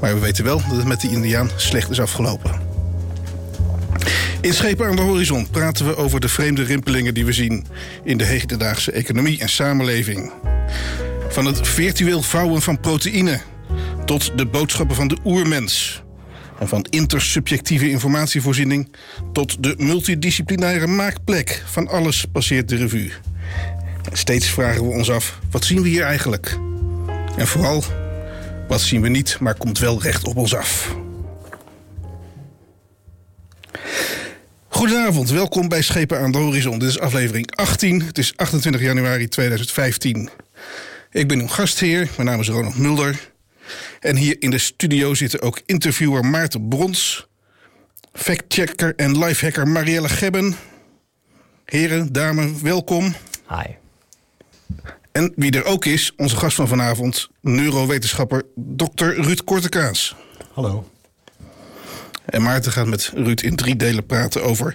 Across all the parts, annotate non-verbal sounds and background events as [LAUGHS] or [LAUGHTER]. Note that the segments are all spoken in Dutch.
maar we weten wel dat het met die Indiaan slecht is afgelopen. In Schepen aan de Horizon praten we over de vreemde rimpelingen die we zien in de hedendaagse economie en samenleving. Van het virtueel vouwen van proteïne tot de boodschappen van de oermens. En van intersubjectieve informatievoorziening tot de multidisciplinaire maakplek van alles passeert de revue. Steeds vragen we ons af: wat zien we hier eigenlijk? En vooral, wat zien we niet, maar komt wel recht op ons af? Goedenavond, welkom bij Schepen aan de Horizon. Dit is aflevering 18. Het is 28 januari 2015. Ik ben uw gastheer, mijn naam is Ronald Mulder. En hier in de studio zitten ook interviewer Maarten Brons, factchecker en lifehacker Marielle Gebben. Heren, dames, welkom. Hi. En wie er ook is, onze gast van vanavond, neurowetenschapper Dr. Ruud Kortekaas. Hallo. En Maarten gaat met Ruud in drie delen praten over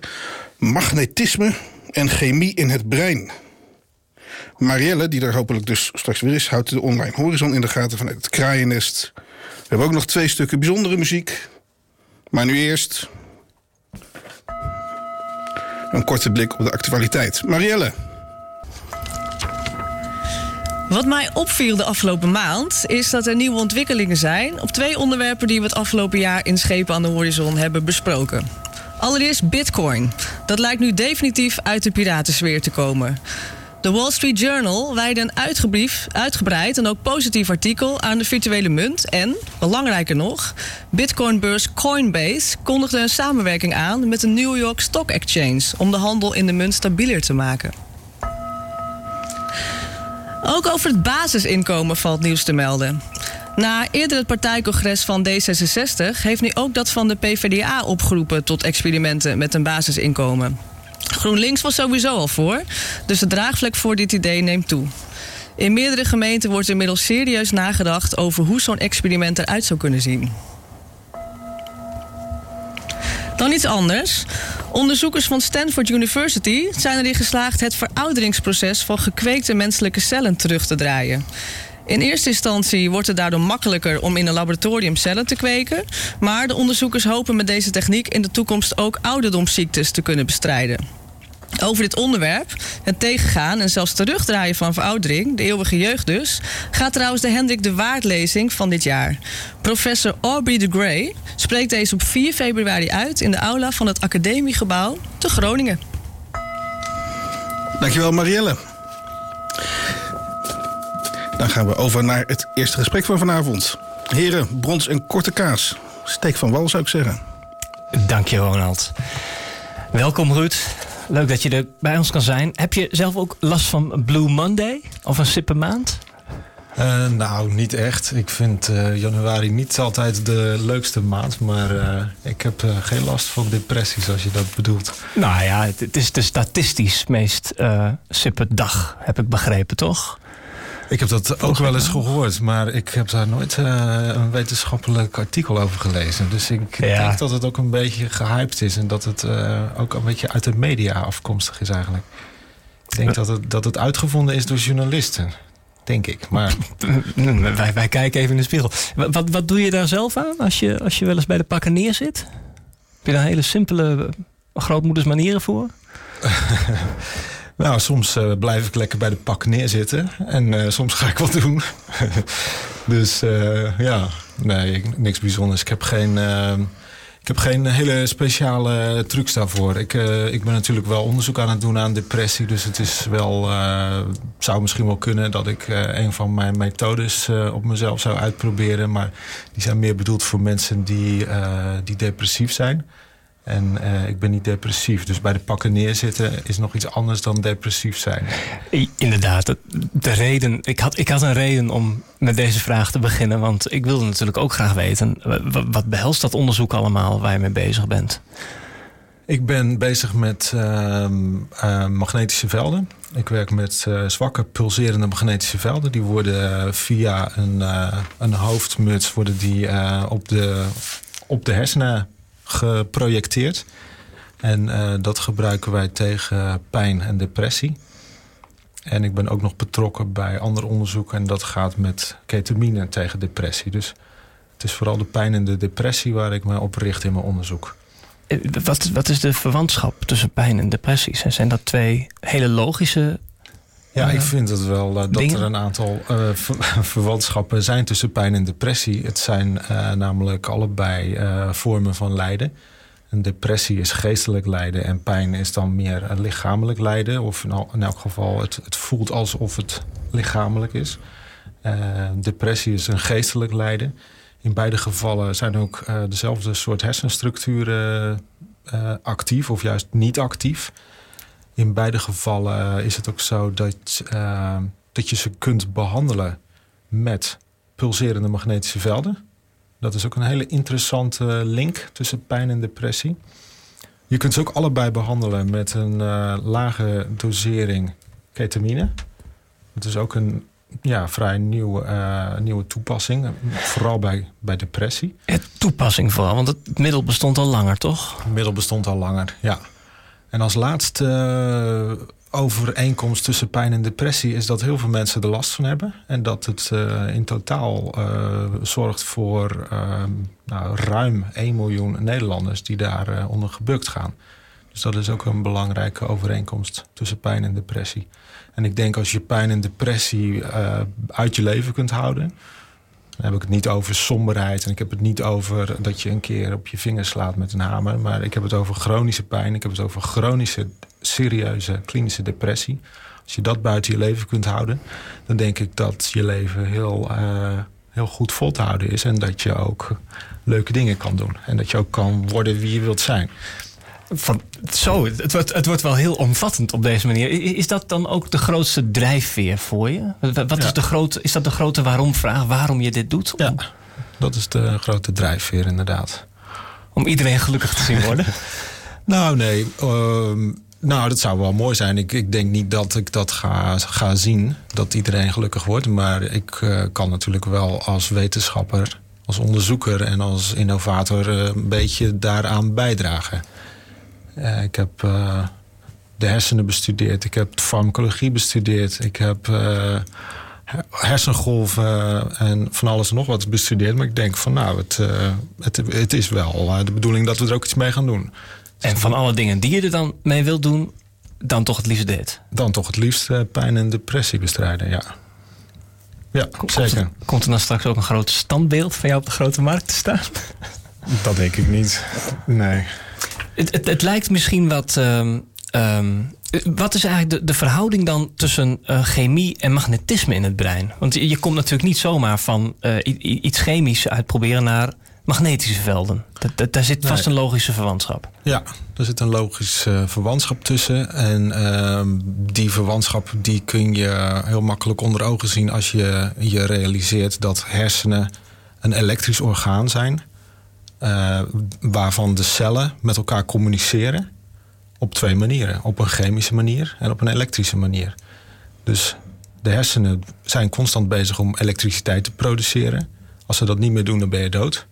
magnetisme en chemie in het brein. Marielle, die er hopelijk dus straks weer is, houdt de online horizon in de gaten vanuit het kraaiennest. We hebben ook nog twee stukken bijzondere muziek. Maar nu eerst een korte blik op de actualiteit. Marielle. Wat mij opviel de afgelopen maand is dat er nieuwe ontwikkelingen zijn op twee onderwerpen die we het afgelopen jaar in Schepen aan de Horizon hebben besproken. Allereerst Bitcoin. Dat lijkt nu definitief uit de piratensfeer te komen. De Wall Street Journal wijde een uitgebreid en ook positief artikel aan de virtuele munt. En, belangrijker nog, Bitcoinbeurs Coinbase kondigde een samenwerking aan met de New York Stock Exchange om de handel in de munt stabieler te maken. Ook over het basisinkomen valt nieuws te melden. Na eerder het partijcongres van D66 heeft nu ook dat van de PvdA opgeroepen tot experimenten met een basisinkomen. GroenLinks was sowieso al voor, dus de draagvlek voor dit idee neemt toe. In meerdere gemeenten wordt inmiddels serieus nagedacht over hoe zo'n experiment eruit zou kunnen zien. Dan iets anders. Onderzoekers van Stanford University zijn erin geslaagd het verouderingsproces van gekweekte menselijke cellen terug te draaien. In eerste instantie wordt het daardoor makkelijker om in een laboratorium cellen te kweken. Maar de onderzoekers hopen met deze techniek in de toekomst ook ouderdomsziektes te kunnen bestrijden. Over dit onderwerp, het tegengaan en zelfs terugdraaien van veroudering, de eeuwige jeugd dus, gaat trouwens de Hendrik de Waard-lezing van dit jaar. Professor Aubrey de Grey spreekt deze op 4 februari uit in de aula van het Academiegebouw te Groningen. Dankjewel Marielle. Dan gaan we over naar het eerste gesprek van vanavond. Heren, brons en korte kaas. Steek van wal zou ik zeggen. Dank je Ronald. Welkom Ruud. Leuk dat je er bij ons kan zijn. Heb je zelf ook last van Blue Monday of een sippenmaand? Uh, nou, niet echt. Ik vind uh, januari niet altijd de leukste maand. Maar uh, ik heb geen last van depressies, als je dat bedoelt. Nou ja, het, het is de statistisch meest sippe dag, heb ik begrepen, toch? Ik heb dat ook wel eens gehoord, maar ik heb daar nooit uh, een wetenschappelijk artikel over gelezen. Dus ik denk dat het ook een beetje gehyped is en dat het uh, ook een beetje uit de media afkomstig is eigenlijk. Ik denk dat het, dat het uitgevonden is door journalisten. Denk ik. Maar... [LAUGHS] wij, wij kijken even in de spiegel. Wat, wat doe je daar zelf aan als je, als je wel eens bij de pakken neerzit? Heb je daar hele simpele grootmoeders manieren voor? [LAUGHS] Nou, soms uh, blijf ik lekker bij de pak neerzitten. En uh, soms ga ik wat doen. [LAUGHS] dus uh, ja, nee, niks bijzonders. Ik heb geen, ik heb geen hele speciale trucs daarvoor. Ik, ik ben natuurlijk wel onderzoek aan het doen aan depressie. Dus het is wel, zou misschien wel kunnen dat ik een van mijn methodes op mezelf zou uitproberen. Maar die zijn meer bedoeld voor mensen die, die depressief zijn. En eh, ik ben niet depressief. Dus bij de pakken neerzitten is nog iets anders dan depressief zijn. Inderdaad, de reden. Ik had, ik had een reden om met deze vraag te beginnen. Want ik wilde natuurlijk ook graag weten. wa- Wat behelst dat onderzoek allemaal waar je mee bezig bent? Ik ben bezig met ehm, eh, magnetische velden. Ik werk met eh, zwakke pulserende magnetische velden. Die worden via een, een hoofdmuts worden die, op, de, op de hersenen geprojecteerd. En eh, dat gebruiken wij tegen pijn en depressie. En ik ben ook nog betrokken bij ander onderzoek. En dat gaat met ketamine tegen depressie. Dus het is vooral de pijn en de depressie waar ik me op richt in mijn onderzoek. Eh, Wat, wat is de verwantschap tussen pijn en depressie? Zijn dat twee hele logische. Ja, ik vind het wel eh, dat dingen? er een aantal eh, ver- [LAUGHS] verwantschappen zijn tussen pijn en depressie. Het zijn eh, namelijk allebei vormen van lijden. Een depressie is geestelijk lijden en pijn is dan meer lichamelijk lijden. Of in, elk geval, het, het voelt alsof het lichamelijk is. Depressie is een geestelijk lijden. In beide gevallen zijn ook dezelfde soort hersenstructuren actief of juist niet actief. In beide gevallen eh, is het ook zo dat, eh, dat je ze kunt behandelen met pulserende magnetische velden. Dat is ook een hele interessante link tussen pijn en depressie. Je kunt ze ook allebei behandelen met een eh, lage dosering ketamine. Het is ook een ja, vrij nieuwe, eh, nieuwe toepassing, vooral bij, bij depressie. Het toepassing vooral, want het middel bestond al langer, toch? Het middel bestond al langer, ja. En als laatste eh, overeenkomst tussen pijn en depressie is dat heel veel mensen er last van hebben. En dat het eh, in totaal eh, zorgt voor eh, nou, ruim 1 miljoen Nederlanders die daar onder gebukt gaan. Dus dat is ook een belangrijke overeenkomst tussen pijn en depressie. En ik denk als je pijn en depressie uit je leven kunt houden. Dan heb ik het niet over somberheid en ik heb het niet over dat je een keer op je vingers slaat met een hamer. Maar ik heb het over chronische pijn. Ik heb het over chronische, serieuze klinische depressie. Als je dat buiten je leven kunt houden, dan denk ik dat je leven heel, eh, heel goed vol te houden is. En dat je ook leuke dingen kan doen. En dat je ook kan worden wie je wilt zijn. Van, zo, het wordt, het wordt wel heel omvattend op deze manier. Is dat dan ook de grootste drijfveer voor je? Wat is, de grote, is dat de grote waarom-vraag? Waarom je dit doet? Ja, dat is de grote drijfveer inderdaad. om iedereen gelukkig te zien worden? [LAUGHS] Nou, nee. ehm, nou, dat zou wel mooi zijn. Ik, ik denk niet dat ik dat ga, ga zien, dat iedereen gelukkig wordt. Maar ik eh, kan natuurlijk wel als wetenschapper, als onderzoeker en als innovator eh, een beetje daaraan bijdragen. Eh, ik heb eh, de hersenen bestudeerd, ik heb farmacologie bestudeerd, ik heb eh, hersengolven en van alles en nog wat bestudeerd. Maar ik denk van nou, het, het, het is wel de bedoeling dat we er ook iets mee gaan doen. En van alle dingen die je er dan mee wilt doen, dan toch het liefst dit. Dan toch het liefst pijn en depressie bestrijden, ja. Ja, Komt zeker. er, komt er dan straks ook een groot standbeeld van jou op de grote markt te staan? Dat denk ik niet. Nee. Het, het, het lijkt misschien wat. ehm, ehm, wat is eigenlijk de, de verhouding dan tussen eh, chemie en magnetisme in het brein? Want je, je komt natuurlijk niet zomaar van eh, iets chemisch uitproberen naar magnetische velden. Dat, dat- daar zit vast Nee. een logische verwantschap. Ja, er zit een logisch eh, verwantschap tussen. En ehm, die verwantschap die kun je heel makkelijk onder ogen zien als je je realiseert dat hersenen een elektrisch orgaan zijn. Eh, waarvan de cellen met elkaar communiceren op twee manieren. Op een chemische manier en op een elektrische manier. Dus de hersenen zijn constant bezig om elektriciteit te produceren. Als ze dat niet meer doen, dan ben je dood.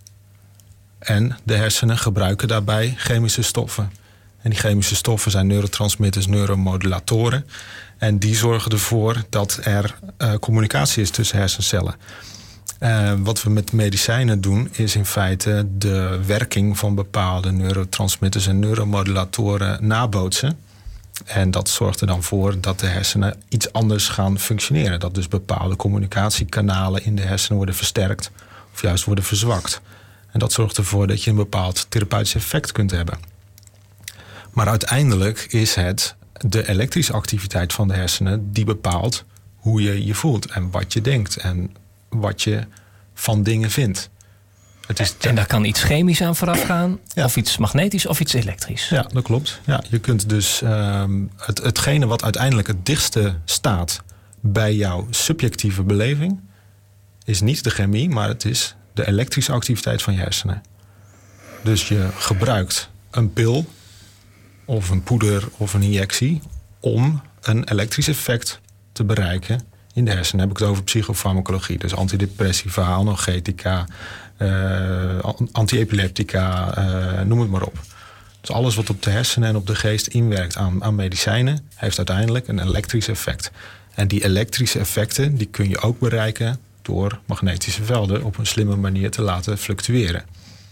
En de hersenen gebruiken daarbij chemische stoffen. En die chemische stoffen zijn neurotransmitters, neuromodulatoren. En die zorgen ervoor dat er eh, communicatie is tussen hersencellen. Eh, wat we met medicijnen doen, is in feite de werking van bepaalde neurotransmitters en neuromodulatoren nabootsen. En dat zorgt er dan voor dat de hersenen iets anders gaan functioneren. Dat dus bepaalde communicatiekanalen in de hersenen worden versterkt of juist worden verzwakt. En dat zorgt ervoor dat je een bepaald therapeutisch effect kunt hebben. Maar uiteindelijk is het de elektrische activiteit van de hersenen die bepaalt hoe je je voelt en wat je denkt en wat je van dingen vindt. Het is En daar kan iets chemisch aan vooraf gaan, Ja. of iets magnetisch of iets elektrisch. Ja, dat klopt. Ja, je kunt dus ehm, het, hetgene wat uiteindelijk het dichtste staat bij jouw subjectieve beleving, is niet de chemie, maar het is de elektrische activiteit van je hersenen. Dus je gebruikt een pil of een poeder of een injectie om een elektrisch effect te bereiken in de hersenen. Heb ik het over psychofarmacologie, dus antidepressiva, analgetica, eh, antiepileptica, eh, noem het maar op. Dus alles wat op de hersenen en op de geest inwerkt aan, aan medicijnen, heeft uiteindelijk een elektrisch effect. En die elektrische effecten die kun je ook bereiken door magnetische velden op een slimme manier te laten fluctueren.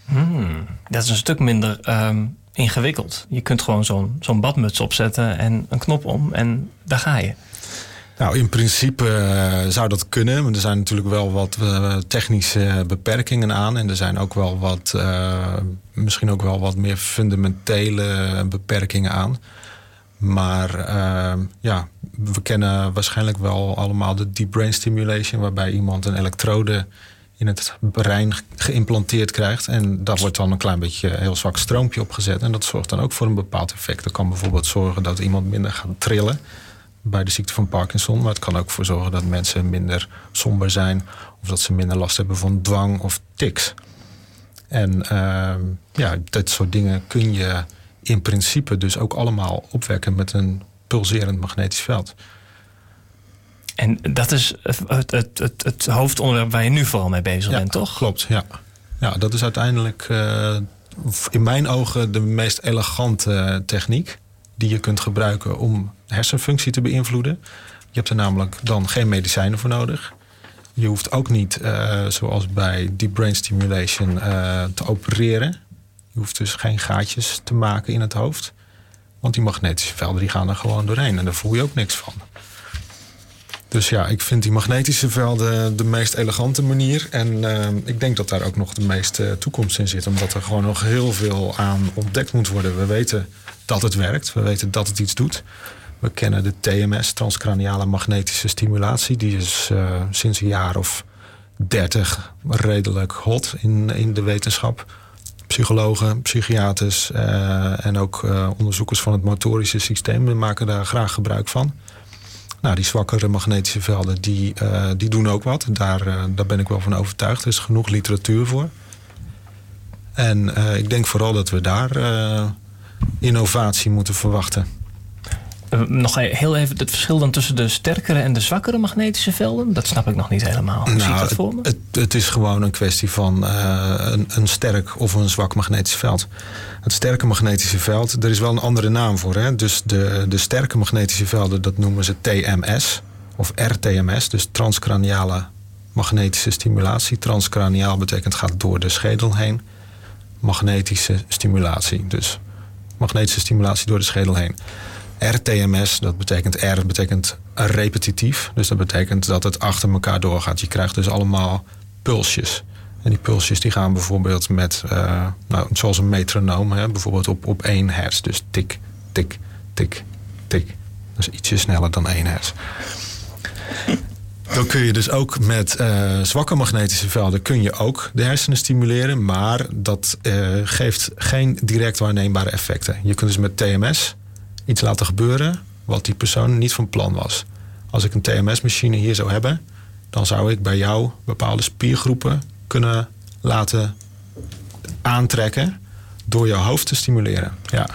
Hmm, dat is een stuk minder ehm, ingewikkeld. Je kunt gewoon zo'n zo'n badmuts opzetten en een knop om en daar ga je. Nou, in principe eh, zou dat kunnen. Maar er zijn natuurlijk wel wat eh, technische beperkingen aan. En er zijn ook wel wat, eh, misschien ook wel wat meer fundamentele beperkingen aan. Maar ja, we kennen waarschijnlijk wel allemaal de deep brain stimulation, waarbij iemand een elektrode in het brein geïmplanteerd krijgt. En daar wordt dan een klein beetje een heel zwak stroompje op gezet. En dat zorgt dan ook voor een bepaald effect. Dat kan bijvoorbeeld zorgen dat iemand minder gaat trillen bij de ziekte van Parkinson. Maar het kan ook voor zorgen dat mensen minder somber zijn. Of dat ze minder last hebben van dwang of tics. En ehm, ja, dat soort dingen kun je in principe dus ook allemaal opwekken met een pulserend magnetisch veld. En dat is het, het, het, het hoofdonderwerp waar je nu vooral mee bezig bent, toch? Klopt, ja. Ja, dat is uiteindelijk eh, in mijn ogen de meest elegante techniek die je kunt gebruiken om hersenfunctie te beïnvloeden. Je hebt er namelijk dan geen medicijnen voor nodig. Je hoeft ook niet, eh, zoals bij deep brain stimulation, eh, te opereren. Je hoeft dus geen gaatjes te maken in het hoofd. Want die magnetische velden die gaan er gewoon doorheen en daar voel je ook niks van. Dus ja, ik vind die magnetische velden de meest elegante manier. En eh, ik denk dat daar ook nog de meeste toekomst in zit. Omdat er gewoon nog heel veel aan ontdekt moet worden. We weten dat het werkt. We weten dat het iets doet. We kennen de TMS, transcraniale magnetische stimulatie. Die is eh, sinds een jaar of dertig redelijk hot in, in de wetenschap. Psychologen, psychiaters eh, en ook eh, onderzoekers van het motorische systeem maken daar graag gebruik van. Nou, die zwakkere magnetische velden, die, die doen ook wat. Daar, daar ben ik wel van overtuigd. Er is genoeg literatuur voor. En ik denk vooral dat we daar innovatie moeten verwachten. Eh, Nog heel even het verschil dan tussen de sterkere en de zwakkere magnetische velden. Dat snap ik nog niet helemaal. Hoe zie je dat voor me? Nou, het, het, is gewoon een kwestie van eh, een, een sterk of een zwak magnetisch veld. Het sterke magnetische veld, er is wel een andere naam voor. Hè? Dus de, de sterke magnetische velden, dat noemen ze TMS of RTMS. Dus transcraniale magnetische stimulatie. Transcraniaal betekent gaat door de schedel heen. Magnetische stimulatie, dus magnetische stimulatie door de schedel heen. RTMS, dat betekent R, betekent repetitief. Dus dat betekent dat het achter elkaar doorgaat. Je krijgt dus allemaal pulsjes. En die pulsjes die gaan bijvoorbeeld met, eh, nou, zoals een metronoom, hè, bijvoorbeeld op, op 1 hertz. Dus tik, tik, tik, tik. Dat is ietsje sneller dan 1 hertz. Dan kun je dus ook met eh, zwakke magnetische velden kun je ook de hersenen stimuleren, maar dat eh, geeft geen direct waarneembare effecten. Je kunt dus met TMS iets laten gebeuren wat die persoon niet van plan was. Als ik een TMS-machine hier zou hebben, dan zou ik bij jou bepaalde spiergroepen kunnen laten aantrekken door je hoofd te stimuleren. Ja.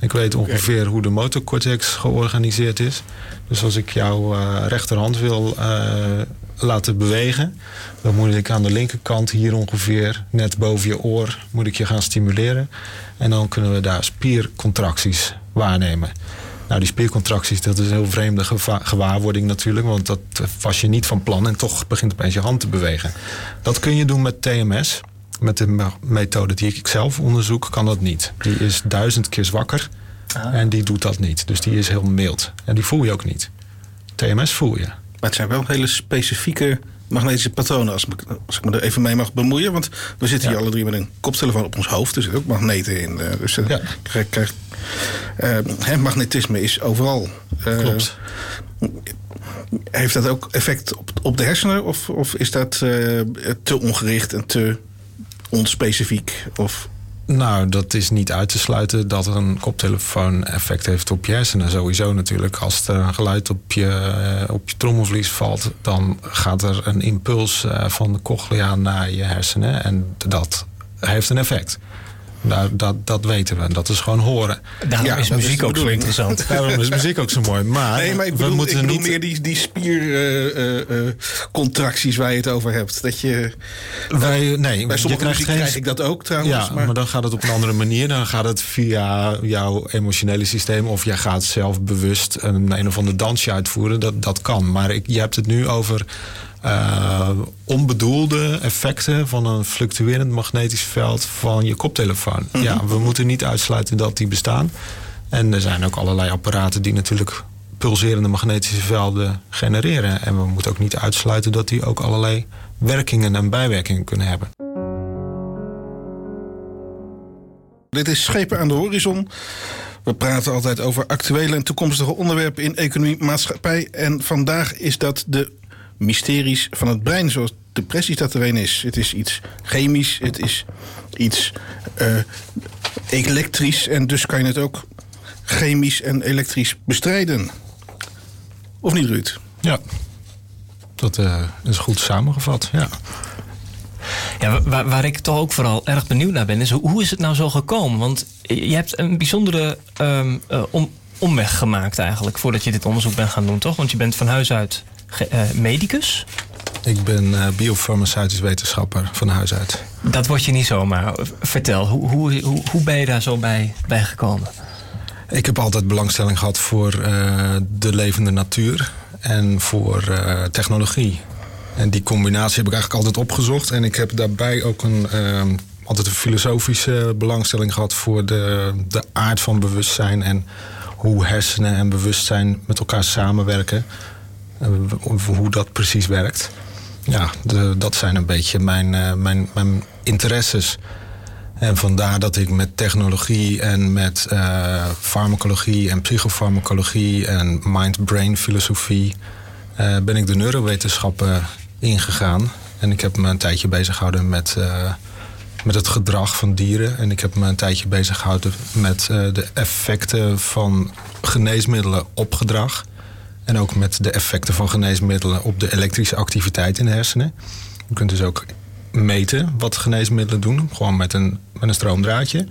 Ik weet ongeveer hoe de motorcortex georganiseerd is. Dus als ik jouw eh, rechterhand wil eh, laten bewegen, dan moet ik aan de linkerkant hier ongeveer net boven je oor moet ik je gaan stimuleren. En dan kunnen we daar spiercontracties waarnemen. Nou, die spiercontracties, dat is een heel vreemde gewaarwording natuurlijk. Want dat was je niet van plan en toch begint opeens je hand te bewegen. Dat kun je doen met TMS. Met de me- methode die ik zelf onderzoek, kan dat niet. Die is duizend keer zwakker en die doet dat niet. Dus die is heel mild. En die voel je ook niet. TMS voel je. Maar het zijn wel hele specifieke magnetische patronen, als, ik- als ik me er even mee mag bemoeien. Want we zitten hier alle drie met een koptelefoon op ons hoofd. Er zitten ook magneten in. eh, dus eh, Ja. krijg, krijg- eh, magnetisme is overal. Klopt. Heeft dat ook effect op, op de hersenen? Of, of is dat te ongericht en te onspecifiek? Of Nou, dat is niet uit te sluiten dat een koptelefoon effect heeft op je hersenen. Sowieso natuurlijk. Als er een geluid op je, eh, op je trommelvlies valt, dan gaat er een impuls eh, van de cochlea naar je hersenen. En dat heeft een effect. Nou, dat, dat weten we. Dat is gewoon horen. Daarom Ja, is muziek ook zo interessant. [LAUGHS] Daarom is muziek ook zo mooi. Maar, nee, maar ik bedoel, we moeten ik bedoel niet. meer die, die spiercontracties waar je het over hebt. Dat je, Wij, nee, bij je sommige krijgt muziek geen krijg ik dat ook trouwens. Ja, maar... dan gaat het op een andere manier. Dan gaat het via jouw emotionele systeem. Of jij gaat zelf bewust een, een of ander dansje uitvoeren. Dat, dat kan. Maar ik, je hebt het nu over eh, onbedoelde effecten van een fluctuerend magnetisch veld van je koptelefoon. Mhm. Ja, we moeten niet uitsluiten dat die bestaan. En er zijn ook allerlei apparaten die natuurlijk pulserende magnetische velden genereren. En we moeten ook niet uitsluiten dat die ook allerlei werkingen en bijwerkingen kunnen hebben. Dit is Schepen aan de Horizon. We praten altijd over actuele en toekomstige onderwerpen in economie, maatschappij. En vandaag is dat de mysteries van het brein, zoals depressie dat er een is. Het is iets chemisch, het is iets eh, elektrisch. En dus kan je het ook chemisch en elektrisch bestrijden. Of niet, Ruud? Ja, dat eh, is goed samengevat. Ja. Ja, waar, waar ik toch ook vooral erg benieuwd naar ben, is hoe hoe is het nou zo gekomen? Want je hebt een bijzondere ehm, eh, om, omweg gemaakt eigenlijk voordat je dit onderzoek bent gaan doen, toch? Want je bent van huis uit medicus. Ik ben eh, biofarmaceutisch wetenschapper van huis uit. Dat word je niet zomaar. Vertel, hoe, hoe, hoe, hoe ben je daar zo bij, bij gekomen? Ik heb altijd belangstelling gehad voor eh, de levende natuur en voor eh, technologie. En die combinatie heb ik eigenlijk altijd opgezocht. En ik heb daarbij ook een, eh, altijd een filosofische belangstelling gehad voor de, de aard van bewustzijn en hoe hersenen en bewustzijn met elkaar samenwerken. Eh, hoe dat precies werkt. Ja, de, dat zijn een beetje mijn, eh, mijn, mijn interesses. En vandaar dat ik met technologie en met eh, farmacologie en psychofarmacologie en mind-brain filosofie ben ik de neurowetenschappen ingegaan. En ik heb me een tijdje bezig gehouden met, met het gedrag van dieren. En ik heb me een tijdje bezig gehouden met de effecten van geneesmiddelen op gedrag. En ook met de effecten van geneesmiddelen op de elektrische activiteit in de hersenen. Je kunt dus ook meten wat geneesmiddelen doen. Gewoon met een, met een stroomdraadje.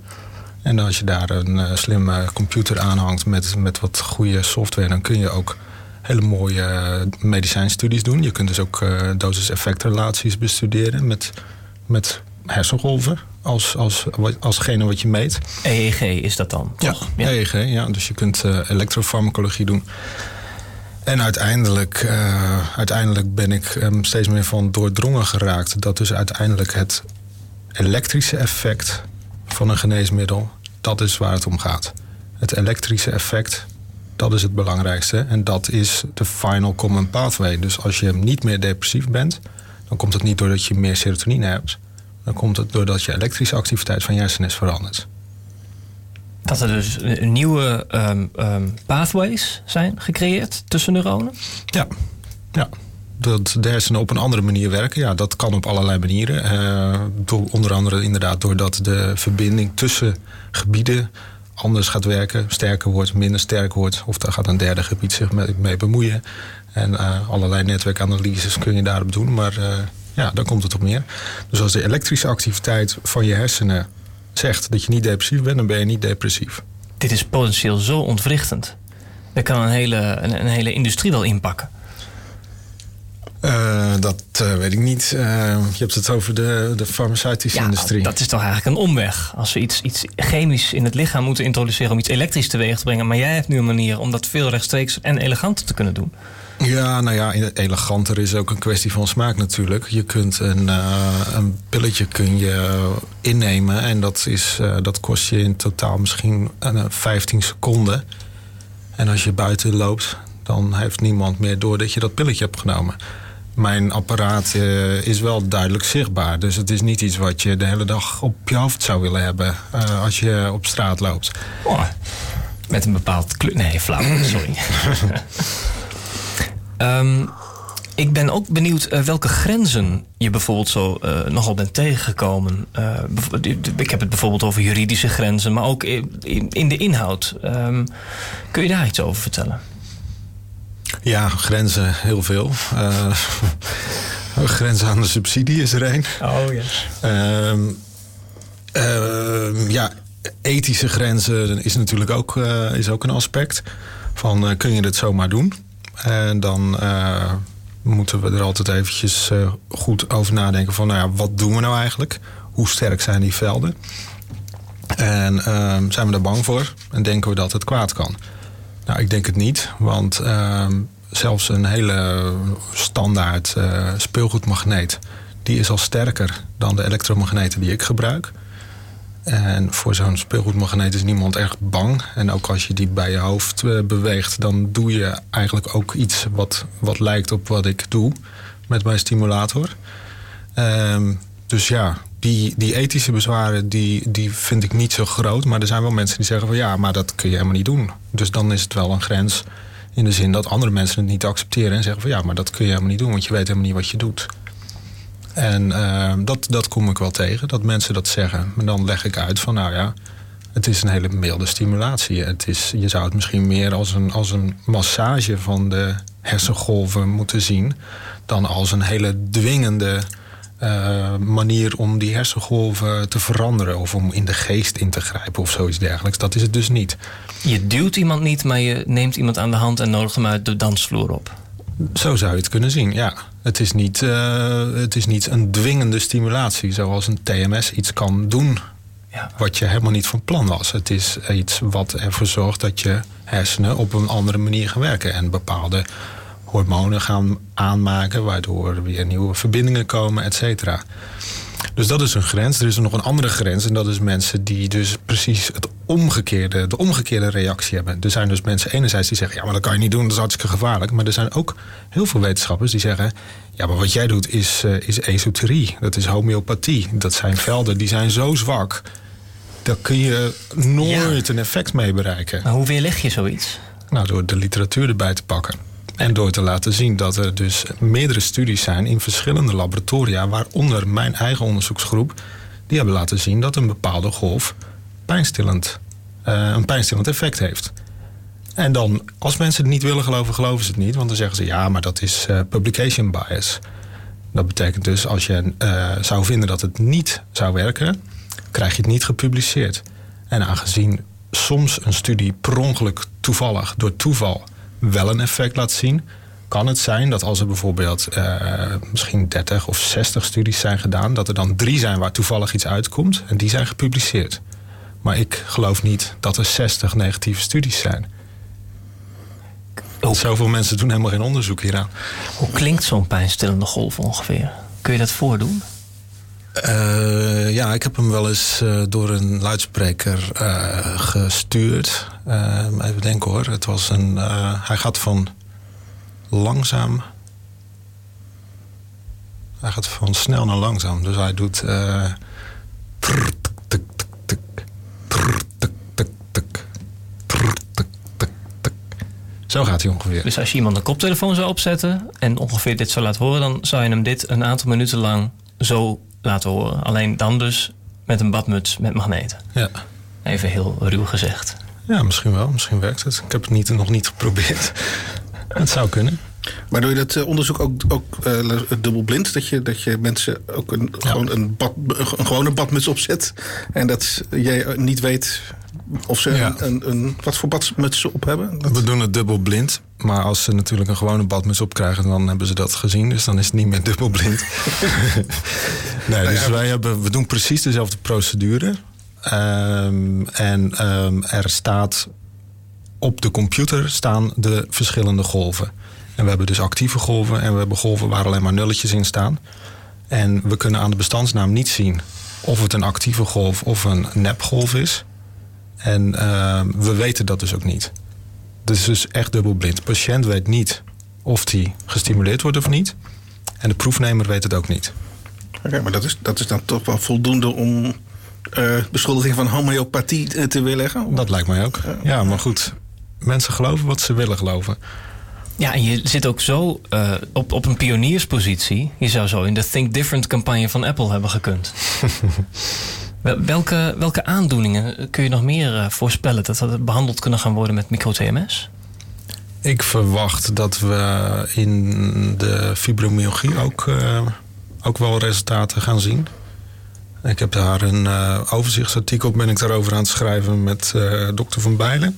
En als je daar een eh, slimme computer aanhangt met, met wat goede software... dan kun je ook hele mooie eh, medicijnstudies doen. Je kunt dus ook eh dosis-effectrelaties bestuderen met, met hersengolven... Als, als, alsgene wat je meet. EEG is dat dan, toch? Ja, EEG, ja. Dus je kunt eh, elektrofarmacologie doen. En uiteindelijk, eh, uiteindelijk ben ik er steeds meer van doordrongen geraakt... dat dus uiteindelijk het elektrische effect van een geneesmiddel... dat is waar het om gaat. Het elektrische effect, dat is het belangrijkste. En dat is de final common pathway. Dus als je niet meer depressief bent... dan komt het niet doordat je meer serotonine hebt... dan komt het doordat je elektrische activiteit van je hersenen is veranderd. Dat er dus nieuwe ehm, ehm, pathways zijn gecreëerd tussen neuronen. Ja, ja. Dat de hersenen op een andere manier werken. Ja, dat kan op allerlei manieren. Eh, door, onder andere inderdaad doordat de verbinding tussen gebieden anders gaat werken. Sterker wordt, minder sterk wordt. Of daar gaat een derde gebied zich mee, bemoeien. En eh, allerlei netwerkanalyses kun je daarop doen. Maar eh, ja, daar komt het op neer. Dus als de elektrische activiteit van je hersenen zegt dat je niet depressief bent... dan ben je niet depressief. Dit is potentieel zo ontwrichtend. Daar kan een hele, een, een hele industrie wel inpakken. Eh, dat eh, weet ik niet. Eh, je hebt het over de, de farmaceutische industrie. dat is toch eigenlijk een omweg. Als we iets, iets chemisch in het lichaam moeten introduceren om iets elektrisch teweeg te brengen. Maar jij hebt nu een manier om dat veel rechtstreeks en eleganter te kunnen doen. Ja, nou ja, eleganter is ook een kwestie van smaak natuurlijk. Je kunt een, uh, een pilletje kun je innemen en dat, is, uh, dat kost je in totaal misschien uh, 15 seconden. En als je buiten loopt, dan heeft niemand meer door dat je dat pilletje hebt genomen. Mijn apparaat uh, is wel duidelijk zichtbaar. Dus het is niet iets wat je de hele dag op je hoofd zou willen hebben als je op straat loopt. Oh, met een bepaald kleur. Nee, flauw, sorry. [LAUGHS] um, Ik ben ook benieuwd eh, welke grenzen je bijvoorbeeld zo eh, nogal bent tegengekomen. Uh, ik heb het bijvoorbeeld over juridische grenzen, maar ook in, in de inhoud. Um, kun je daar iets over vertellen? Ja, grenzen heel veel. [LAUGHS] grenzen aan de subsidie is er een. Oh ja. Ehm, ehm, ja, ethische grenzen is natuurlijk ook, is ook een aspect. Van kun je dit zomaar doen? En dan moeten we er altijd eventjes uh, goed over nadenken van, nou ja, wat doen we nou eigenlijk? Hoe sterk zijn die velden? En uh, zijn we daar bang voor? En denken we dat het kwaad kan? Nou, ik denk het niet, want uh, zelfs een hele standaard uh, speelgoedmagneet, die is al sterker dan de elektromagneten die ik gebruik. En voor zo'n speelgoedmagneet is niemand echt bang. En ook als je die bij je hoofd eh, beweegt, dan doe je eigenlijk ook iets wat, wat lijkt op wat ik doe met mijn stimulator. Um, dus ja, die, die ethische bezwaren die, die vind ik niet zo groot. Maar er zijn wel mensen die zeggen van ja, maar dat kun je helemaal niet doen. Dus dan is het wel een grens in de zin dat andere mensen het niet accepteren en zeggen van ja, maar dat kun je helemaal niet doen, want je weet helemaal niet wat je doet. En uh, dat, dat kom ik wel tegen, dat mensen dat zeggen. Maar dan leg ik uit van, nou ja, het is een hele milde stimulatie. Het is, je zou het misschien meer als een, als een massage van de hersengolven moeten zien... dan als een hele dwingende uh, manier om die hersengolven te veranderen... of om in de geest in te grijpen of zoiets dergelijks. Dat is het dus niet. Je duwt iemand niet, maar je neemt iemand aan de hand... en nodigt hem uit de dansvloer op. Zo zou je het kunnen zien, ja. Het is niet, uh, het is niet een dwingende stimulatie zoals een TMS iets kan doen. Ja. Wat je helemaal niet van plan was. Het is iets wat ervoor zorgt dat je hersenen op een andere manier gaan werken. En bepaalde hormonen gaan aanmaken, waardoor er weer nieuwe verbindingen komen, et cetera. Dus dat is een grens. Er is nog een andere grens. En dat is mensen die dus precies het omgekeerde, de omgekeerde reactie hebben. Er zijn dus mensen enerzijds die zeggen... ja, maar dat kan je niet doen, dat is hartstikke gevaarlijk. Maar er zijn ook heel veel wetenschappers die zeggen... ja, maar wat jij doet is, uh, is esoterie. Dat is homeopathie. Dat zijn velden die zijn zo zwak... daar kun je nooit een effect mee bereiken. Maar hoe weerleg je zoiets? Nou, door de literatuur erbij te pakken. En door te laten zien dat er dus meerdere studies zijn in verschillende laboratoria, waaronder mijn eigen onderzoeksgroep, die hebben laten zien dat een bepaalde golf pijnstillend, uh, een pijnstillend effect heeft. En dan, als mensen het niet willen geloven, geloven ze het niet. Want dan zeggen ze ja, maar dat is uh, publication bias. Dat betekent dus als je uh, zou vinden dat het niet zou werken, krijg je het niet gepubliceerd. En aangezien soms een studie per ongeluk toevallig, door toeval, wel een effect laat zien, kan het zijn dat als er bijvoorbeeld misschien 30 of 60 studies zijn gedaan, dat er dan drie zijn waar toevallig iets uitkomt en die zijn gepubliceerd. Maar ik geloof niet dat er 60 negatieve studies zijn. Oh. Zoveel mensen doen helemaal geen onderzoek hieraan. Hoe klinkt zo'n pijnstillende golf ongeveer? Kun je dat voordoen? Uh, ja, ik heb hem wel eens uh, door een luidspreker uh, gestuurd. even denken hoor. Het was een. hij gaat van langzaam. Hij gaat van snel naar langzaam. Dus hij doet. Zo gaat hij ongeveer. Dus als je iemand een koptelefoon zou opzetten en ongeveer dit zou laten horen, dan zou je hem dit een aantal minuten lang zo laten horen. Alleen dan dus met een badmuts met magneten. Ja. Even heel ruw gezegd. Ja, misschien wel. Misschien werkt het. Ik heb het niet, nog niet geprobeerd. [LAUGHS] het zou kunnen. Maar doe je dat eh, onderzoek ook, ook uh, dubbelblind? Dat je, dat je mensen ook een, gewoon een, bad, een gewone badmuts opzet. En dat jij niet weet of ze ja. een, een, wat voor badmuts op hebben? We doen het dubbel blind. Maar als ze natuurlijk een gewone badmuts opkrijgen, dan hebben ze dat gezien. Dus dan is het niet meer dubbel blind. [LAUGHS] nee, dus wij hebben, we doen precies dezelfde procedure. Um, en um, er staat op de computer staan de verschillende golven. En we hebben dus actieve golven en we hebben golven waar alleen maar nulletjes in staan. En we kunnen aan de bestandsnaam niet zien of het een actieve golf of een nepgolf is. En uh, we weten dat dus ook niet. Het is dus echt dubbelblind. De patiënt weet niet of die gestimuleerd wordt of niet. En de proefnemer weet het ook niet. Oké, okay, maar dat is, dat is dan toch wel voldoende om uh, beschuldiging van homeopathie te weerleggen? Dat lijkt mij ook. Ja, maar goed. Mensen geloven wat ze willen geloven. Ja, en je zit ook zo uh, op, op een pionierspositie. Je zou zo in de Think Different campagne van Apple hebben gekund. [LAUGHS] welke, welke aandoeningen kun je nog meer uh, voorspellen dat dat behandeld kunnen gaan worden met micro-TMS? Ik verwacht dat we in de fibromyalgie ook, uh, ook wel resultaten gaan zien. Ik heb daar een overzichtsartikel, ben ik daarover aan het schrijven met dokter Van Bijlen.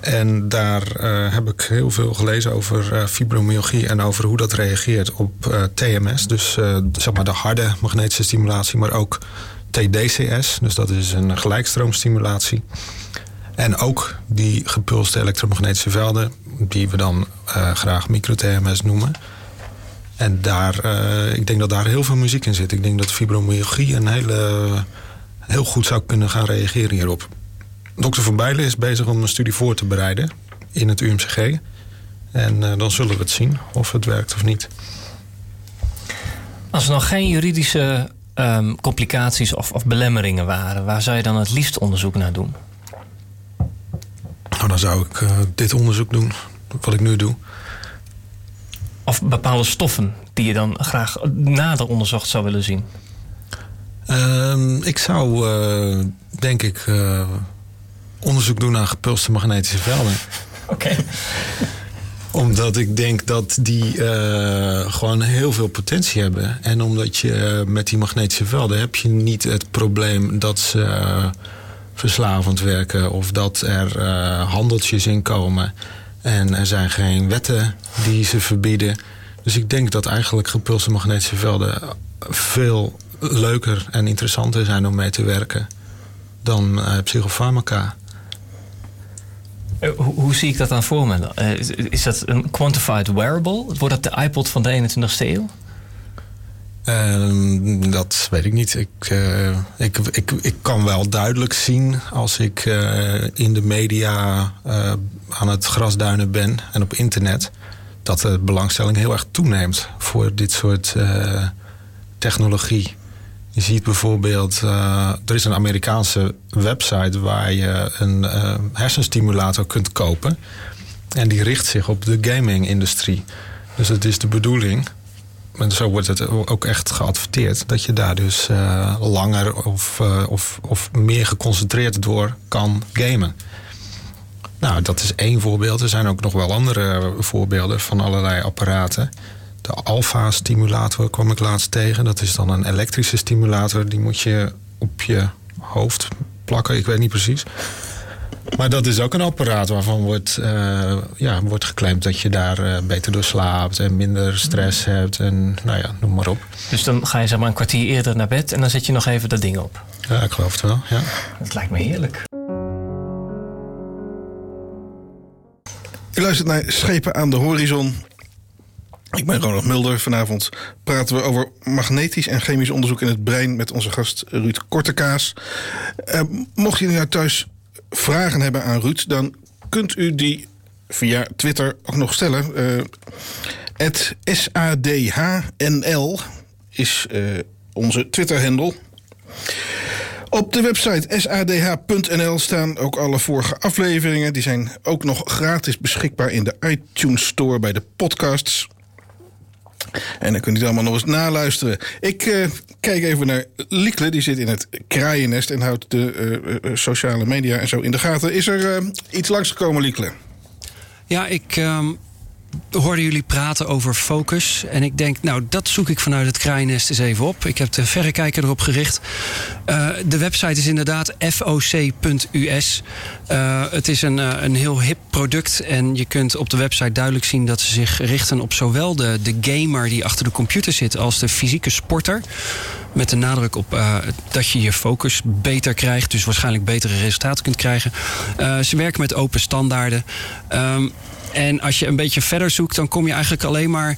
En daar uh, heb ik heel veel gelezen over fibromyalgie en over hoe dat reageert op TMS. Dus zeg maar de harde magnetische stimulatie, maar ook TDCS. Dus dat is een gelijkstroomstimulatie. En ook die gepulste elektromagnetische velden, die we dan graag micro-TMS noemen. En daar, uh, ik denk dat daar heel veel muziek in zit. Ik denk dat fibromyalgie een hele, heel goed zou kunnen gaan reageren hierop. Dokter Van Bijlen is bezig om een studie voor te bereiden in het UMCG. En uh, dan zullen we het zien of het werkt of niet. Als er nog geen juridische um, complicaties of, of, belemmeringen waren, waar zou je dan het liefst onderzoek naar doen? Nou, dan zou ik uh, dit onderzoek doen, wat ik nu doe. Of bepaalde stoffen die je dan graag nader onderzocht zou willen zien? Uh, ik zou, uh, denk ik, onderzoek doen naar gepulste magnetische velden. [LAUGHS] Oké. Okay. omdat ik denk dat die uh, gewoon heel veel potentie hebben. En omdat je met die magnetische velden heb je niet het probleem dat ze verslavend werken of dat er handeltjes in komen. En er zijn geen wetten die ze verbieden. Dus ik denk dat eigenlijk gepulste magnetische velden veel leuker en interessanter zijn om mee te werken dan psychofarmaca. Uh, hoe, hoe, zie ik dat dan voor me? Uh, is, is, dat een quantified wearable? Wordt dat de iPod van de 21ste eeuw? Uh, dat weet ik niet. Ik, uh, ik, ik, ik kan wel duidelijk zien als ik in de media aan het grasduinen ben en op internet, dat de belangstelling heel erg toeneemt voor dit soort technologie. Je ziet bijvoorbeeld, er is een Amerikaanse website waar je een hersenstimulator kunt kopen. En die richt zich op de gaming-industrie. Dus het is de bedoeling en zo wordt het ook echt geadverteerd. Dat je daar dus uh, langer of, of, of meer geconcentreerd door kan gamen. Nou, dat is één voorbeeld. Er zijn ook nog wel andere voorbeelden van allerlei apparaten. De alfa-stimulator kwam ik laatst tegen. Dat is dan een elektrische stimulator. Die moet je op je hoofd plakken. Ik weet niet precies. Maar dat is ook een apparaat waarvan wordt, uh, ja, wordt geclaimd dat je daar uh, beter door slaapt en minder stress hebt en nou ja, noem maar op. Dus dan ga je zeg maar een kwartier eerder naar bed en dan zet je nog even dat ding op. Ja, ik geloof het wel. Ja. Dat lijkt me heerlijk. U luistert naar Schepen aan de Horizon. Ik ben Ronald Mulder. Vanavond praten we over magnetisch en chemisch onderzoek in het brein met onze gast Ruud Kortekaas. Uh, mocht je nu thuis vragen hebben aan Ruud, dan kunt u die via Twitter ook nog stellen. Het SADHNL is uh, onze Twitter-hendel. Op de website sadh.nl staan ook alle vorige afleveringen. Die zijn ook nog gratis beschikbaar in de iTunes Store bij de podcasts. En dan kunt u het allemaal nog eens naluisteren. Ik uh, kijk even naar Liekle, die zit in het kraaiennest en houdt de uh, sociale media en zo in de gaten. Is er iets langsgekomen, Liekle? Ja, ik um, hoorde jullie praten over focus. En ik denk, nou, dat zoek ik vanuit het kraaiennest eens even op. Ik heb de verrekijker erop gericht. Uh, de website is inderdaad foc.us. Uh, het is een, uh, een heel hip product. En je kunt op de website duidelijk zien dat ze zich richten op zowel de, de gamer die achter de computer zit als de fysieke sporter. Met de nadruk op dat je je focus beter krijgt. Dus waarschijnlijk betere resultaten kunt krijgen. Ze werken met open standaarden. Um, en als je een beetje verder zoekt, dan kom je eigenlijk alleen maar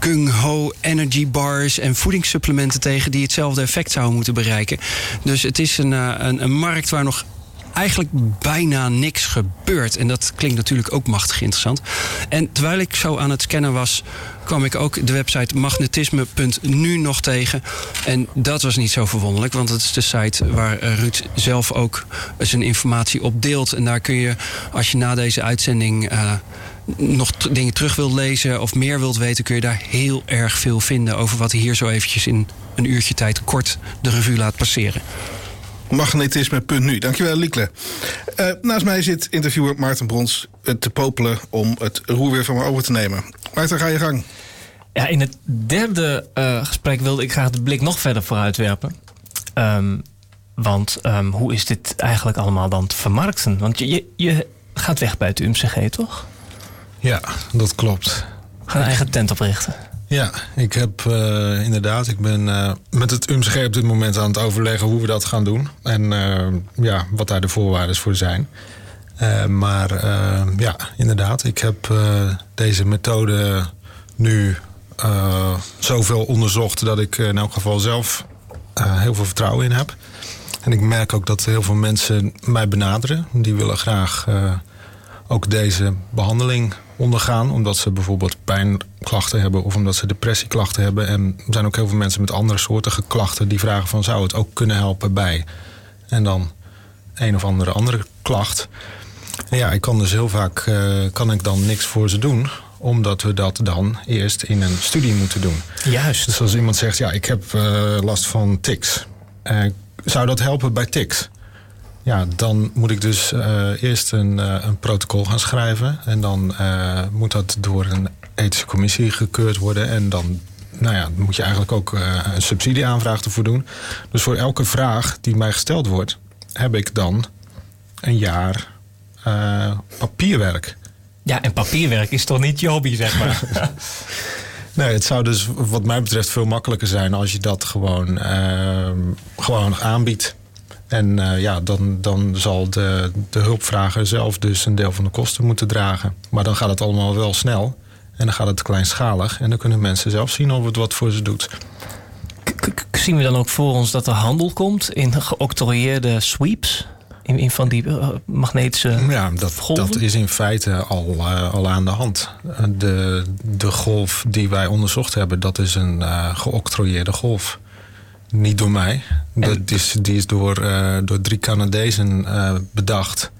gung-ho energy bars en voedingssupplementen tegen die hetzelfde effect zouden moeten bereiken. Dus het is een, een, een markt waar nog eigenlijk bijna niks gebeurt. En dat klinkt natuurlijk ook machtig interessant. En terwijl ik zo aan het scannen was, kwam ik ook de website magnetisme.nu nog tegen. En dat was niet zo verwonderlijk, want dat is de site waar eh, Ruud zelf ook zijn informatie op deelt. En daar kun je, als je na deze uitzending uh, nog dingen terug wilt lezen of meer wilt weten, kun je daar heel erg veel vinden over wat hij hier zo eventjes in een uurtje tijd kort de revue laat passeren. Magnetisme.nu. Dankjewel, Liekle. Uh, naast mij zit interviewer Maarten Brons te popelen om het roer weer van me over te nemen. Maarten, ga je gang. Ja, in het derde uh, gesprek wilde ik graag de blik nog verder vooruitwerpen. Um, want um, hoe is dit eigenlijk allemaal dan te vermarkten? Want je, je, je gaat weg bij het UMCG, toch? Ja, dat klopt. Ga een eigen tent oprichten. Ja, ik heb uh, inderdaad, ik ben uh, met het UMCG op dit moment aan het overleggen hoe we dat gaan doen. En uh, ja, wat daar de voorwaarden voor zijn. maar ja, inderdaad, ik heb deze methode nu zoveel onderzocht dat ik in elk geval zelf heel veel vertrouwen in heb. En ik merk ook dat heel veel mensen mij benaderen. Die willen graag ook deze behandeling ondergaan. Omdat ze bijvoorbeeld pijnklachten hebben of omdat ze depressieklachten hebben. En er zijn ook heel veel mensen met andere soorten klachten die vragen van zou het ook kunnen helpen bij. En dan een of andere andere klacht. En ja, ik kan dus heel vaak uh, kan ik dan niks voor ze doen omdat we dat dan eerst in een studie moeten doen. Juist. Dus als iemand zegt, ja, ik heb uh, last van tics. Uh, zou dat helpen bij tics? Ja, dan moet ik dus uh, eerst een, uh, een, protocol gaan schrijven. En dan uh, moet dat door een ethische commissie gekeurd worden. En dan nou ja, moet je eigenlijk ook een subsidieaanvraag ervoor doen. Dus voor elke vraag die mij gesteld wordt, heb ik dan een jaar papierwerk. Ja, en papierwerk is toch niet je hobby, zeg maar? [LAUGHS] Nee, het zou dus wat mij betreft veel makkelijker zijn als je dat gewoon, gewoon aanbiedt. En uh, ja, dan, dan zal de, de hulpvrager zelf dus een deel van de kosten moeten dragen. Maar dan gaat het allemaal wel snel. En dan gaat het kleinschalig. En dan kunnen mensen zelf zien of het wat voor ze doet. K zien we dan ook voor ons dat er handel komt in geoctrooieerde sweeps? In, in van die uh, magnetische Ja, dat, golven? dat is in feite al, uh, al aan de hand. De, de golf die wij onderzocht hebben, dat is een geoctrooieerde golf. Niet door mij. Dat is, die is door, uh, door drie Canadezen uh, bedacht.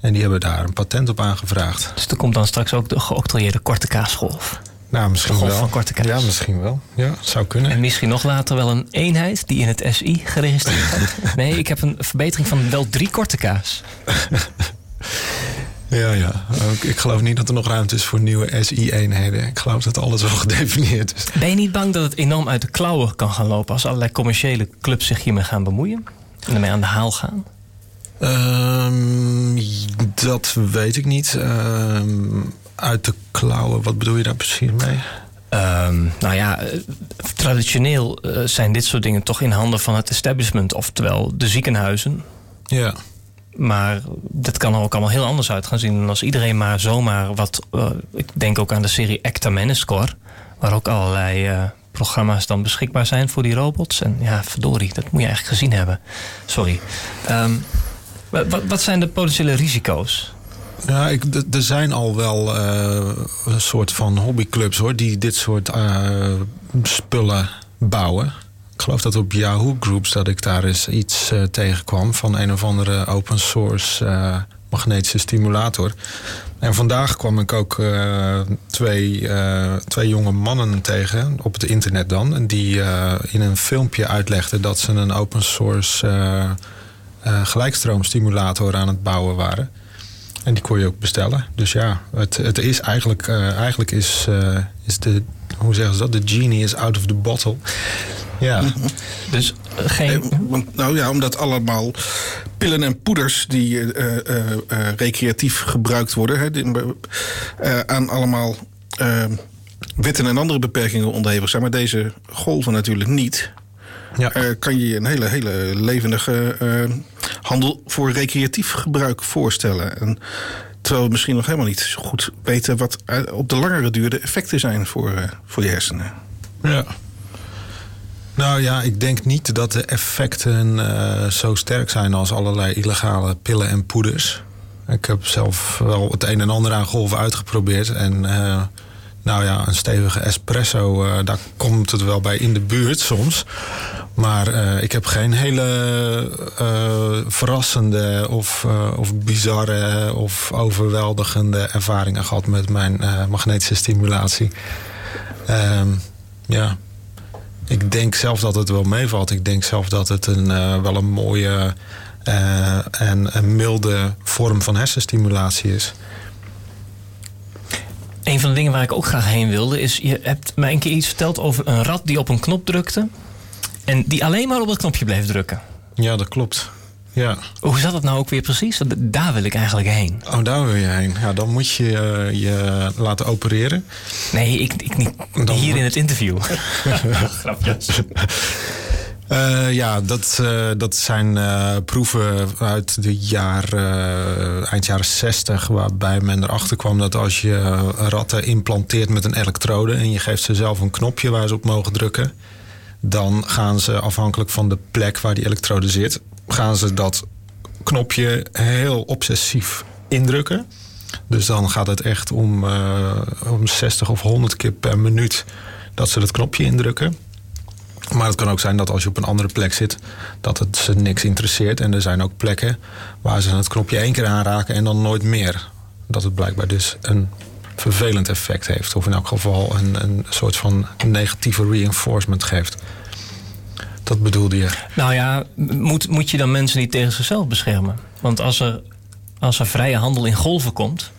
En die hebben daar een patent op aangevraagd. Dus er komt dan straks ook de geoctrooieerde korte kaasgolf. Nou, misschien golf wel. Van korte kaas. Ja, misschien wel. Ja, zou kunnen. En misschien nog later wel een eenheid die in het SI geregistreerd gaat. [LAUGHS] nee, ik heb een verbetering van wel drie korte kaas. [LAUGHS] Ja, ja. Ik geloof niet dat er nog ruimte is voor nieuwe SI-eenheden. Ik geloof dat alles wel [LAUGHS] gedefinieerd is. Ben je niet bang dat het enorm uit de klauwen kan gaan lopen... als allerlei commerciële clubs zich hiermee gaan bemoeien? En ermee aan de haal gaan? Um, dat weet ik niet. Um, uit de klauwen, wat bedoel je daar precies mee? Um, nou ja, traditioneel uh, zijn dit soort dingen toch in handen van het establishment... oftewel de ziekenhuizen. Ja. Maar dat kan er ook allemaal heel anders uit gaan zien. En als iedereen maar zomaar wat. Uh, ik denk ook aan de serie Acta Menescore. Waar ook allerlei uh, programma's dan beschikbaar zijn voor die robots. En ja, verdorie, dat moet je eigenlijk gezien hebben. Sorry. Um, wat, wat, zijn de potentiële risico's? Ja, ik, er zijn al wel uh, een soort van hobbyclubs hoor, die dit soort spullen bouwen. Ik geloof dat op Yahoo Groups dat ik daar eens iets uh, tegenkwam van een of andere open source uh, magnetische stimulator. En vandaag kwam ik ook uh, twee, twee jonge mannen tegen op het internet dan. En die in een filmpje uitlegden dat ze een open source gelijkstroomstimulator aan het bouwen waren. En die kon je ook bestellen. Dus ja, het, het is eigenlijk, eigenlijk is, is de, hoe zeggen ze dat? De genie is out of the bottle. Ja. [LAUGHS] Dus geen. Nou ja, omdat allemaal pillen en poeders die uh, uh, uh, recreatief gebruikt worden, hè, die, aan allemaal wetten en andere beperkingen onderhevig zijn. Maar deze golven natuurlijk niet. Ja. kan je een hele, hele levendige handel voor recreatief gebruik voorstellen. En, terwijl we misschien nog helemaal niet zo goed weten wat op de langere duur de effecten zijn voor, voor je hersenen. Ja. Nou ja, ik denk niet dat de effecten uh, zo sterk zijn als allerlei illegale pillen en poeders. Ik heb zelf wel het een en ander aan golven uitgeprobeerd. En uh, nou ja, een stevige espresso, daar komt het wel bij in de buurt soms. Maar ik heb geen hele verrassende of, of bizarre of overweldigende ervaringen gehad met mijn magnetische stimulatie. Ehm, ja, ik denk zelf dat het wel meevalt. Ik denk zelf dat het een, wel een mooie en een milde vorm van hersenstimulatie is. Een van de dingen waar ik ook graag heen wilde is... je hebt mij een keer iets verteld over een rat die op een knop drukte... en die alleen maar op dat knopje bleef drukken. Ja, dat klopt. Ja. Hoe zat het nou ook weer precies? Daar wil ik eigenlijk heen. Oh, daar wil je heen. Ja, dan moet je uh, je laten opereren. Nee, ik, ik niet. Dan hier in het interview. [LAUGHS] Grapjes. Uh, ja, dat, uh, dat zijn uh, proeven uit de jaar, eind jaren 60, waarbij men erachter kwam dat als je ratten implanteert met een elektrode en je geeft ze zelf een knopje waar ze op mogen drukken, dan gaan ze afhankelijk van de plek waar die elektrode zit, gaan ze dat knopje heel obsessief indrukken. Dus dan gaat het echt om, uh, om 60 of 100 keer per minuut dat ze dat knopje indrukken. Maar het kan ook zijn dat als je op een andere plek zit, dat het ze niks interesseert. En er zijn ook plekken waar ze het knopje één keer aanraken en dan nooit meer. Dat het blijkbaar dus een vervelend effect heeft. Of in elk geval een, een soort van negatieve reinforcement geeft. Dat bedoelde je? Nou ja, moet, moet je dan mensen niet tegen zichzelf beschermen? Want als er, als er vrije handel in golven komt,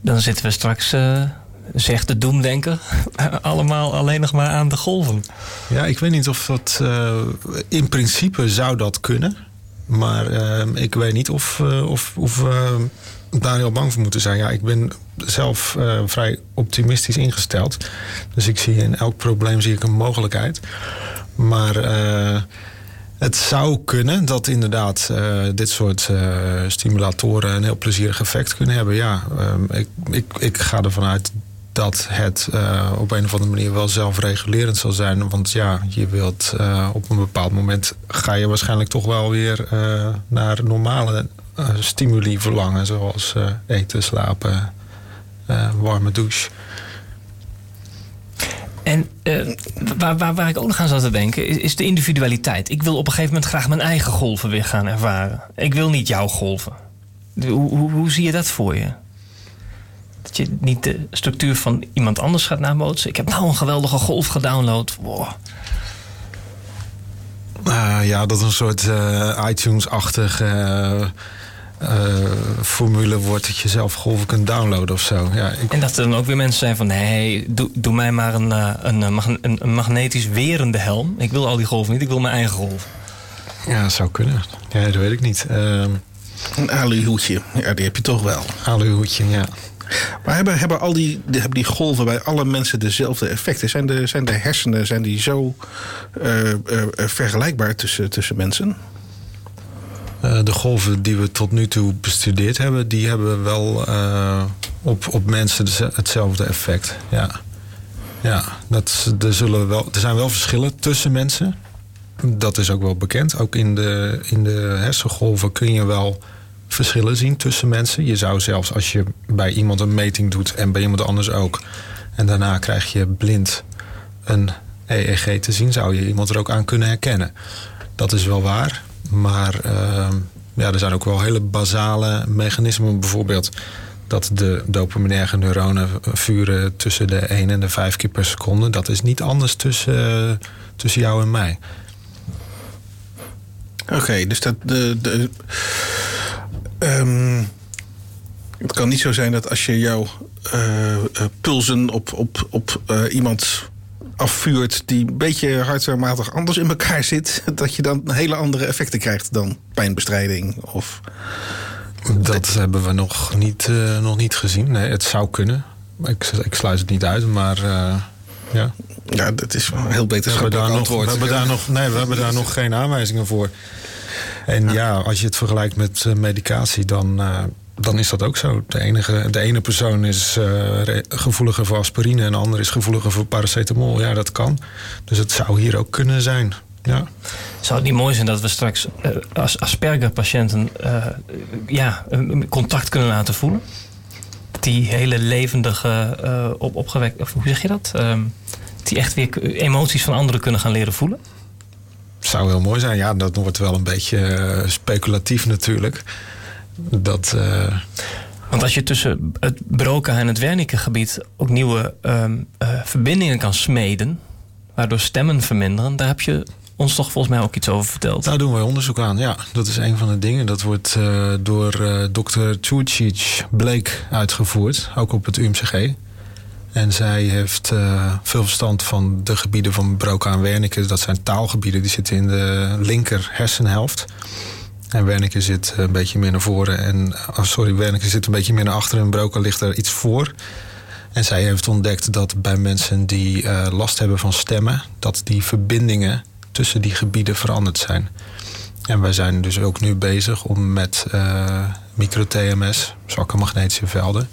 dan zitten we straks, uh, zegt de doemdenker, [LAUGHS] allemaal alleen nog maar aan de golven. Ja, ik weet niet of dat. Uh, in principe zou dat kunnen. Maar uh, ik weet niet of, of, of we daar heel bang voor moeten zijn. Ja, ik ben zelf vrij optimistisch ingesteld. Dus ik zie in elk probleem zie ik een mogelijkheid. Maar uh, het zou kunnen dat inderdaad uh, dit soort stimulatoren een heel plezierig effect kunnen hebben. Ja, ik, ik, ik ga ervan uit dat het op een of andere manier wel zelfregulerend zal zijn. Want ja, je wilt op een bepaald moment ga je waarschijnlijk toch wel weer naar normale stimuli verlangen. Zoals eten, slapen, warme douche. En uh, waar, waar, waar ik ook nog aan zat te denken, is, is, de individualiteit. Ik wil op een gegeven moment graag mijn eigen golven weer gaan ervaren. Ik wil niet jouw golven. Hoe, hoe, hoe zie je dat voor je? Dat je niet de structuur van iemand anders gaat nabootsen. Ik heb nou een geweldige golf gedownload. Wow. Uh, ja, dat is een soort uh, iTunes-achtig formule wordt dat je zelf golven kunt downloaden of zo. Ja, ik... En dat er dan ook weer mensen zijn van... nee, doe, doe mij maar een, uh, een, een, een, magnetisch werende helm. Ik wil al die golven niet, ik wil mijn eigen golf. Ja, dat zou kunnen. Ja, dat weet ik niet. Uh... Een aluhoedje, ja, die heb je toch wel. Aluhoedje, ja. Maar hebben, hebben al die, hebben die golven bij alle mensen dezelfde effecten? Zijn de, zijn de hersenen zijn die zo uh, vergelijkbaar tussen, tussen mensen? Uh, de golven die we tot nu toe bestudeerd hebben, die hebben wel uh, op, op mensen hetzelfde effect. Ja, ja dat, er, zullen wel, er zijn wel verschillen tussen mensen. Dat is ook wel bekend. Ook in de, in de hersengolven kun je wel verschillen zien tussen mensen. Je zou zelfs als je bij iemand een meting doet en bij iemand anders ook. En daarna krijg je blind een EEG te zien, zou je iemand er ook aan kunnen herkennen. Dat is wel waar. Maar uh, ja, er zijn ook wel hele basale mechanismen. Bijvoorbeeld dat de dopaminerge neuronen vuren tussen de 1 en de 5 keer per seconde. Dat is niet anders tussen, tussen jou en mij. Oké, dus dat. De, de, um, het kan niet zo zijn dat als je jouw uh, pulsen op, op, op iemand afvuurt die een beetje hardwarematig anders in elkaar zit, [LAUGHS] dat je dan hele andere effecten krijgt dan pijnbestrijding of. Dat hebben we nog niet, uh, nog niet gezien. Nee, het zou kunnen. Ik, ik sluit het niet uit, maar uh, ja. Ja, dat is wel een heel wetenschappelijk antwoord. Nog, we hebben daar nog, nee, we hebben daar nog geen aanwijzingen voor. En ja, als je het vergelijkt met uh, medicatie, dan dan is dat ook zo. De, enige, de ene persoon is uh, gevoeliger voor aspirine en de ander is gevoeliger voor paracetamol. Ja, dat kan. Dus het zou hier ook kunnen zijn. Ja. Zou het niet mooi zijn dat we straks uh, als Asperger-patiënten uh, ja, contact kunnen laten voelen? Die hele levendige, op, opgewekt, of hoe zeg je dat? Ehm, die echt weer emoties van anderen kunnen gaan leren voelen? Zou heel mooi zijn. Ja, dat wordt wel een beetje speculatief natuurlijk. Dat, uh... Want als je tussen het Broca en het Wernicke gebied ook nieuwe um, uh, verbindingen kan smeden, waardoor stemmen verminderen, daar heb je ons toch volgens mij ook iets over verteld. Daar doen wij onderzoek aan, ja. Dat is een van de dingen. Dat wordt uh, door uh, dokter Tjurcic Bleek uitgevoerd, ook op het UMCG. En zij heeft uh, veel verstand van de gebieden van Broca en Wernicke. Dat zijn taalgebieden, die zitten in de linker hersenhelft. En Wernicke zit een beetje meer naar voren. En, oh sorry, Wernicke zit een beetje meer naar achteren. En Broca ligt er iets voor. En zij heeft ontdekt dat bij mensen die uh, last hebben van stemmen... dat die verbindingen tussen die gebieden veranderd zijn. En wij zijn dus ook nu bezig om met uh, micro-TMS, zwakke magnetische velden...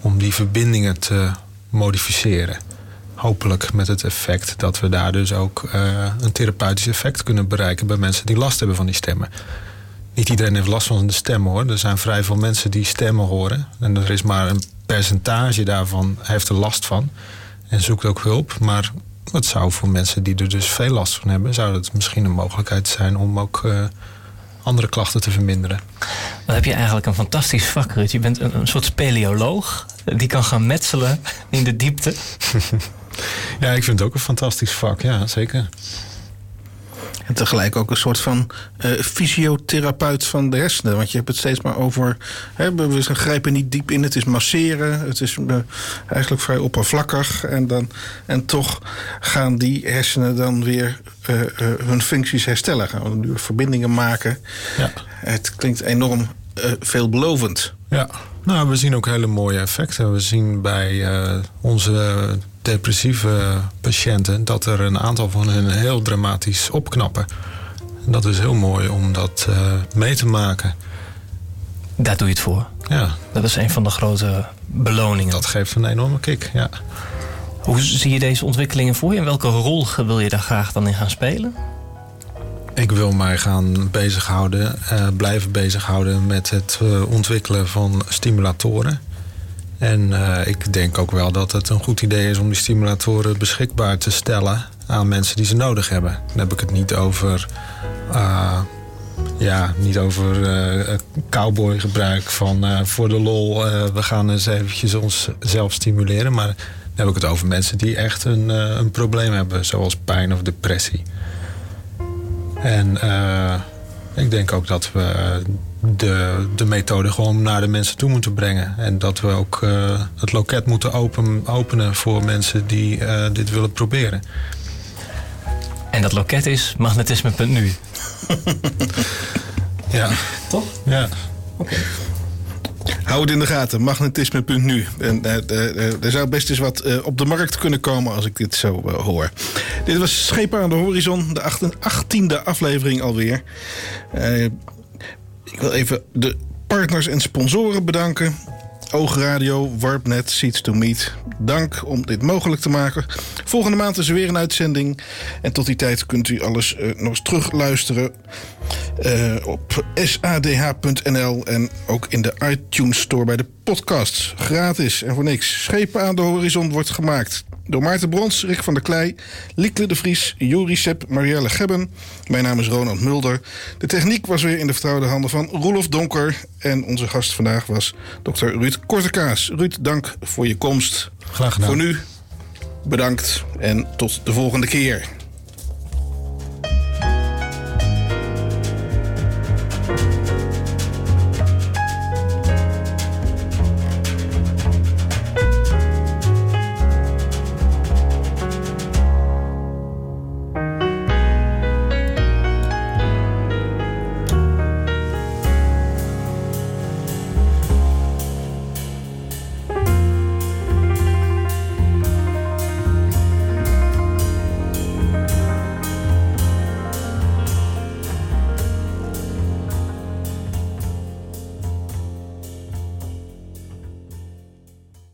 om die verbindingen te modificeren. Hopelijk met het effect dat we daar dus ook een therapeutisch effect kunnen bereiken... bij mensen die last hebben van die stemmen. Niet iedereen heeft last van de stem hoor. Er zijn vrij veel mensen die stemmen horen. En er is maar een percentage daarvan heeft er last van. En zoekt ook hulp. Maar het zou voor mensen die er dus veel last van hebben, zou het misschien een mogelijkheid zijn om ook uh, andere klachten te verminderen. Dan heb je eigenlijk een fantastisch vak, Ruud. Je bent een, een soort speleoloog die kan gaan metselen in de diepte. [LAUGHS] ja, ik vind het ook een fantastisch vak, ja, zeker. En tegelijk ook een soort van uh, fysiotherapeut van de hersenen. Want je hebt het steeds maar over. Hè, we grijpen niet diep in, het is masseren. Het is uh, eigenlijk vrij oppervlakkig. En, dan, en toch gaan die hersenen dan weer uh, hun functies herstellen. Gaan we nu verbindingen maken. Ja. Het klinkt enorm veelbelovend. Ja, nou, we zien ook hele mooie effecten. We zien bij onze depressieve patiënten dat er een aantal van hen heel dramatisch opknappen. En dat is heel mooi om dat uh, mee te maken. Daar doe je het voor. Ja. Dat is een van de grote beloningen. Dat geeft een enorme kick, ja. Hoe zie je deze ontwikkelingen voor je en welke rol wil je daar graag dan in gaan spelen? Ik wil mij gaan bezighouden, uh, blijven bezighouden met het uh, ontwikkelen van stimulatoren. En uh, ik denk ook wel dat het een goed idee is om die stimulatoren beschikbaar te stellen aan mensen die ze nodig hebben. Dan heb ik het niet over, ja, niet over cowboygebruik van voor de lol, we gaan eens eventjes onszelf stimuleren. Maar dan heb ik het over mensen die echt een, een probleem hebben, zoals pijn of depressie. En ik denk ook dat we de, de methode gewoon naar de mensen toe moeten brengen. En dat we ook uh, het loket moeten open, openen voor mensen die uh, dit willen proberen. En dat loket is magnetisme.nu. ja. Toch? Ja. Oké. Okay. Hou het in de gaten, magnetisme.nu. En uh, er zou best eens wat uh, op de markt kunnen komen als ik dit zo uh, hoor. Dit was Schepen aan de Horizon, de 18e aflevering alweer. Ik wil even de partners en sponsoren bedanken. Oogradio, Warpnet, Seeds to Meet. Dank om dit mogelijk te maken. Volgende maand is er weer een uitzending. En tot die tijd kunt u alles uh, nog eens terugluisteren uh, op sadh.nl en ook in de iTunes Store bij de podcasts. Gratis en voor niks. Schepen aan de horizon wordt gemaakt door Maarten Brons, Rick van der Klei, Liekle de Vries, Juri Marielle Gebben. Mijn naam is Ronald Mulder. De techniek was weer in de vertrouwde handen van Roelof Donker. En onze gast vandaag was dokter Ruud Kortekaas. Ruud, dank voor je komst. Graag gedaan. Voor nu, bedankt en tot de volgende keer.